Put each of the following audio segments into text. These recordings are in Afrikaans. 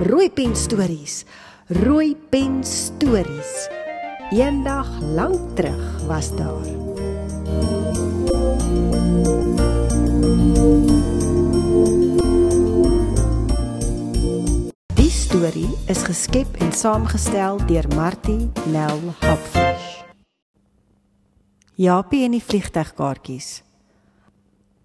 Rooi pen stories. Rooi pen stories. Eendag lank terug was daar. Die storie is geskep en saamgestel deur Martie Nel Hopfish. Japie en die vliegtuigkaartjies.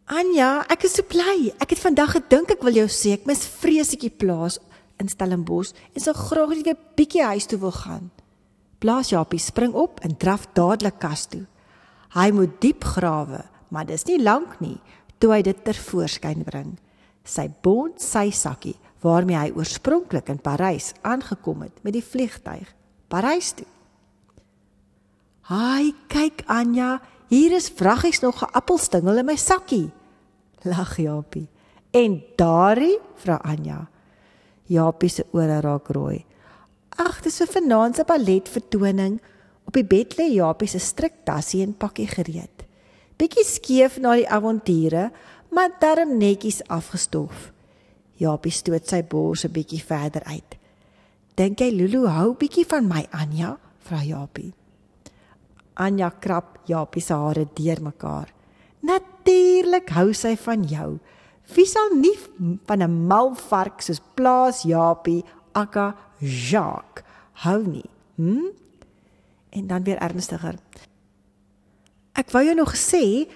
Anja, ek is so bly. Ek het vandag gedink ek wil jou sê ek mis vreesetjie plaas in Stellenbosch en sou graag net 'n bietjie huis toe wil gaan. Blaas Japie spring op en draf dadelik kas toe. Hy moet diep grawe, maar dis nie lank nie toe hy dit ter voorskyn bring. Sy bond sy sakkie waarmee hy oorspronklik in Parys aangekom het met die vliegtyg Parys toe. "Haai, kyk Anja, hier is vraggies nog 'n appelstingel in my sakkie." Lag Japie. "En daardie?" vra Anja. Japie se ore raak rooi. Ag, dis 'n vanaand se balletvertoning. Op die bed lê Japie se striktassie en pakkie gereed. Bietjie skeef na die avonture, maar darm netjies afgestof. Japie stoot sy bors 'n bietjie verder uit. Dink jy Lulu hou bietjie van my, Anja? vra Japie. Anja krap Japie se hare deurmekaar. Natuurlik hou sy van jou. Wie sal nie van 'n mal vark soos Plaas Japie akka Jacques hou nie? Hm? En dan weer ernstiger. Ek wou jou nog sê,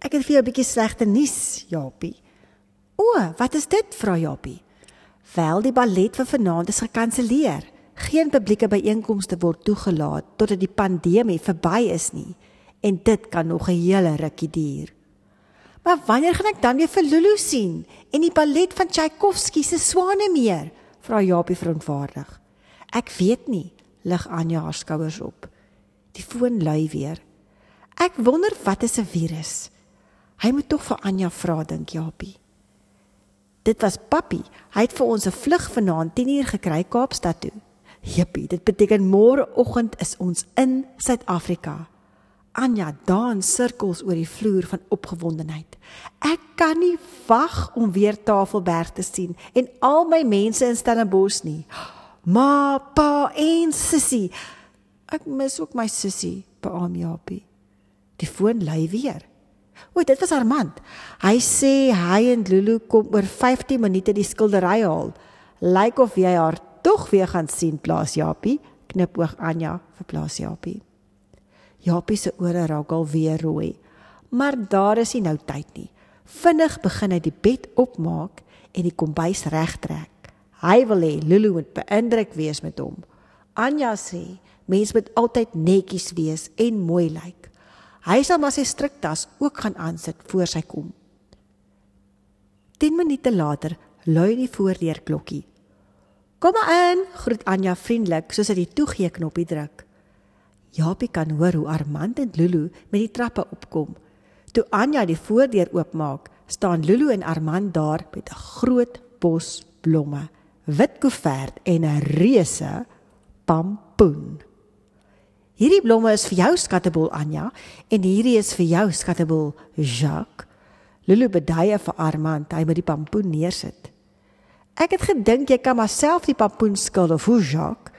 ek het vir jou 'n bietjie slegte nuus, Japie. O, wat is dit? vra Japie. Wel, die ballet vir vanaand is gekanselleer. Geen publieke byeenkomste word toegelaat totdat die pandemie verby is nie. En dit kan nog 'n hele rukkie duur. Maar wanneer gaan ek dan weer vir Lulu sien en die ballet van Tchaikovsky se Swanemeer? vra Japie verontwaardig. Ek weet nie, lig Anja haar skouers op. Die foon lui weer. Ek wonder wat is 'n virus. Hy moet tog vir Anja vra dink Japie. Dit was Papi. Hy het vir ons 'n vlug vanaand 10uur gekry Kaapstad toe. Jippie, dit beteken môreoggend is ons in Suid-Afrika. Anja dans sirkels oor die vloer van opgewondenheid. Ek kan nie wag om weer Tafelberg te sien en al my mense in Stellenbosch nie. Ma, pa en sussie. Ek mis ook my sussie, beam Japie. Die foon lui weer. O, dit was Armand. Hy sê hy en Lulu kom oor 15 minute die skildery haal. Lyk of jy haar tog weer gaan sien, plaas Japie. Knipoog Anja vir plaas Japie. Japie se ore raak al weer rooi. Maar daar is nie nou tyd nie. Vinnig begin hy die bed opmaak en die kombuis regtrek. Hy wil hê Lulu moet beïndruk wees met hom. Anja sê mens moet altyd netjies wees en mooi lyk. Hy sal maar sy striktas ook gaan aansit voor sy kom. 10 minute later lui die voordeur klokkie. Kom maar in, groet Anja vriendelik soos hy die toegee knoppie druk. Japie kan hoor hoe Armand en Lulu met die trappe opkom. Toe Anja die voordeur oopmaak, staan Lulu en Armand daar met 'n groot bos blomme, wit koevert en 'n reuse pampoen. Hierdie blomme is vir jou skattebol Anja en hierdie is vir jou skattebol Jacques. Lulu beduie vir Armand hy moet die pampoen neersit. Ek het gedink jy kan maar self die pampoen skil of hoe Jacques?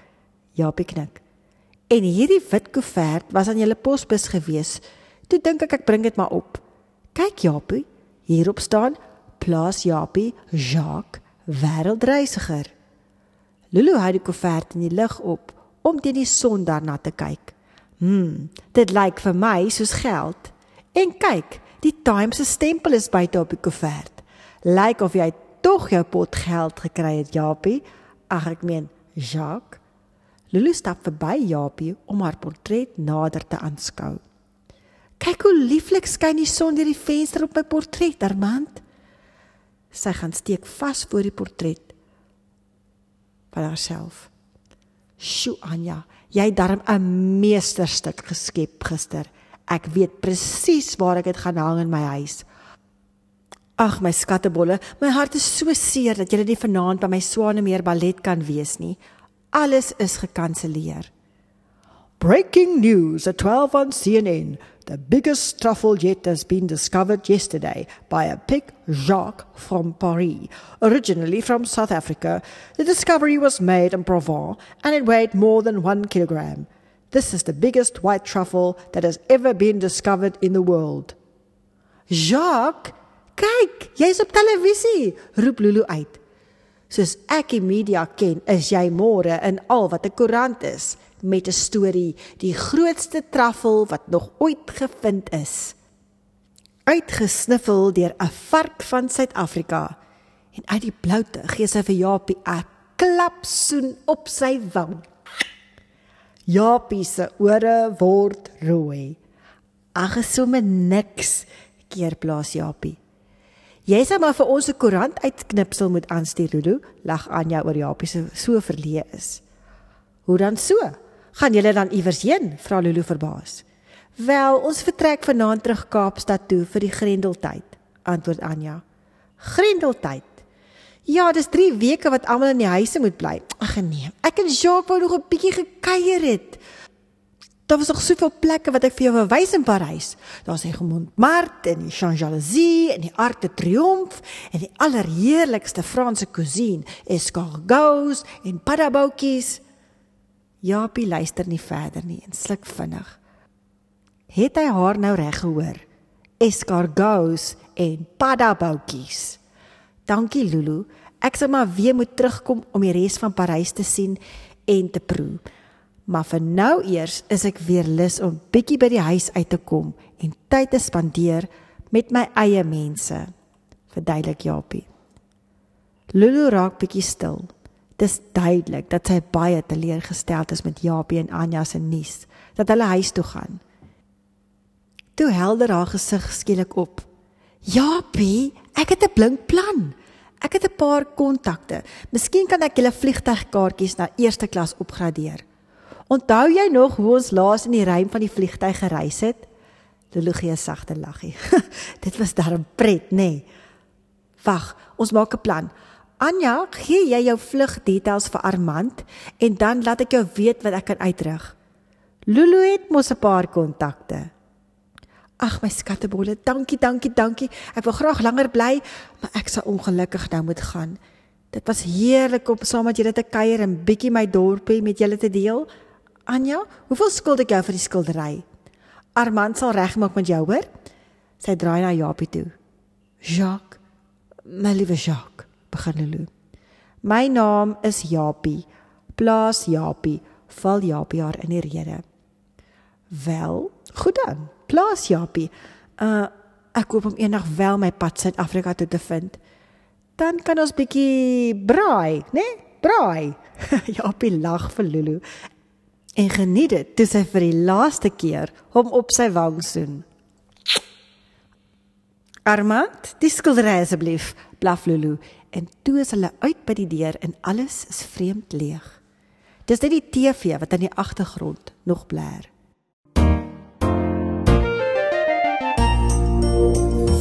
Japie knik. En hierdie wit koevert was aan julle posbus gewees. Toe dink ek ek bring dit maar op. Kyk Japie, hierop staan Plaas Japie Jacques wêreldreisiger. Lulu hou die koevert in die lig op om teen die son daarna te kyk. Hm, dit lyk vir my soos geld. En kyk, die Times se stempel is buite op die koevert. Lyk of jy tog jou pot geld gekry het, Japie. Ag ek meen, Jacques Lulu stap verby Japie om haar portret nader te aanskou. Kyk hoe lieflik skyn die son deur die venster op my portret, Armand. Sy gaan steek vas voor die portret. van haarself. "Sjoe Anja, jy het darm 'n meesterstuk geskep gister. Ek weet presies waar ek dit gaan hang in my huis." Ag my skattebolle, my hart is so seer dat jy nie vanaand by my Swanemeer ballet kan wees nie. Alles is gekanselleer. Breaking news at 12 on CNN. The biggest truffle yet has been discovered yesterday by a pig Jacques from Paris. Originally from South Africa, the discovery was made in Provence and it weighed more than one kilogram. This is the biggest white truffle that has ever been discovered in the world. Jacques, kyk, jy's op televisie, roep Lulu uit. Soos ek die media ken, is jy môre in al wat 'n koerant is met 'n storie, die grootste truffel wat nog ooit gevind is. Uitgesniffel deur 'n vark van Suid-Afrika en uit die bloute gee sy vir Japie 'n klapsoen op sy wang. Japie se ore word rooi. Ag, somme niks, keer plaas Japie. Jy sê maar vir ons 'n koerant uitknipsel moet aanstuur, Lulu, lag Anja oor Japie se so verleë is. Hoe dan so? Gaan julle dan iewers heen? vra Lulu verbaas. Wel, ons vertrek vanaand terug Kaapstad toe vir die Grendeltyd, antwoord Anja. Grendeltyd. Ja, dis 3 weke wat almal in die huise moet bly. Ag nee, ek en Jacques wou nog 'n bietjie gekuier het. Daar was nog soveel plekke wat ek vir jou wou wys in Parys. Daar's die Montmartre en die Champs-Élysées en die Arc de Triomphe en die allerheerlikste Franse cuisine, escargots en paddaboutjies. Japie luister nie verder nie en sluk vinnig. Het hy haar nou reg gehoor? Escargots en paddaboutjies. Dankie Lulu. Ek sal maar weer moet terugkom om die res van Parys te sien en te proe. Maar vir nou eers is ek weer lus om bietjie by die huis uit te kom en tyd te spandeer met my eie mense. Verduidelik Japie. Lulu raak bietjie stil. Dis duidelik dat sy baie teleurgesteld is met Japie en Anja se nuus dat hulle huis toe gaan. Toe helder haar gesig skielik op. Japie, ek het 'n blink plan. Ek het 'n paar kontakte. Miskien kan ek julle vliegtuigkaartjies na eerste klas opgradeer. Onthou jy nog hoe ons laas in die ruim van die vliegtuig gereis het? Lulugie sagte laggie. Dit was darm pret, nê? Nee. Wag, ons maak 'n plan. Anja, gee jy jou vlugdetails vir Armand en dan laat ek jou weet wat ek kan uitrig. Lulu het mos 'n paar kontakte. Ag my skattebolle, dankie, dankie, dankie. Ek wil graag langer bly, maar ek sal ongelukkig nou moet gaan. Dit was heerlik om saam met julle te kuier en bietjie my dorpie met julle te deel. Anja, hoeveel skuld ek jou vir die skildery? Armand sal regmaak met jou, hoor? Sy draai na Japie toe. Jacques, my liewe Jacques begin Lulu. My naam is Japie. Plaas Japie. Val Japie haar in die rede. Wel, goed dan. Plaas Japie. Uh ek hoop om eendag wel my pad Suid-Afrika toe te vind. Dan kan ons bietjie braai, né? Nee? Braai. Japie lag vir Lulu en geniet dit toe sy vir die laaste keer hom op sy wang soen. Armand, dis skildery asseblief, blaf Lulu en toe is hulle uit by die deur en alles is vreemd leeg. Dis net die TV wat aan die agtergrond nog blaar.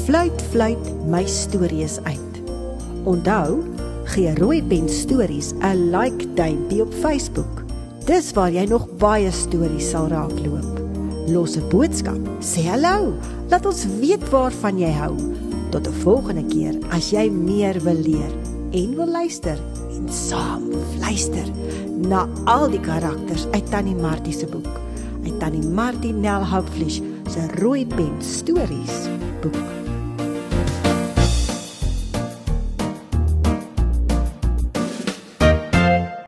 Fluit fluit my stories uit. Onthou, gee rooi pen stories 'n like duimpie op Facebook. Dis waar jy nog baie stories sal raakloop. Los 'n boodskap, sê hallo, laat ons weet waarvan jy hou. Tot 'n volgende keer as jy meer wil leer en wil luister en saam luister na al die karakters uit Tannie Martie se boek. Uit Tannie Martie Nel Hopefish se rooi pen stories boek.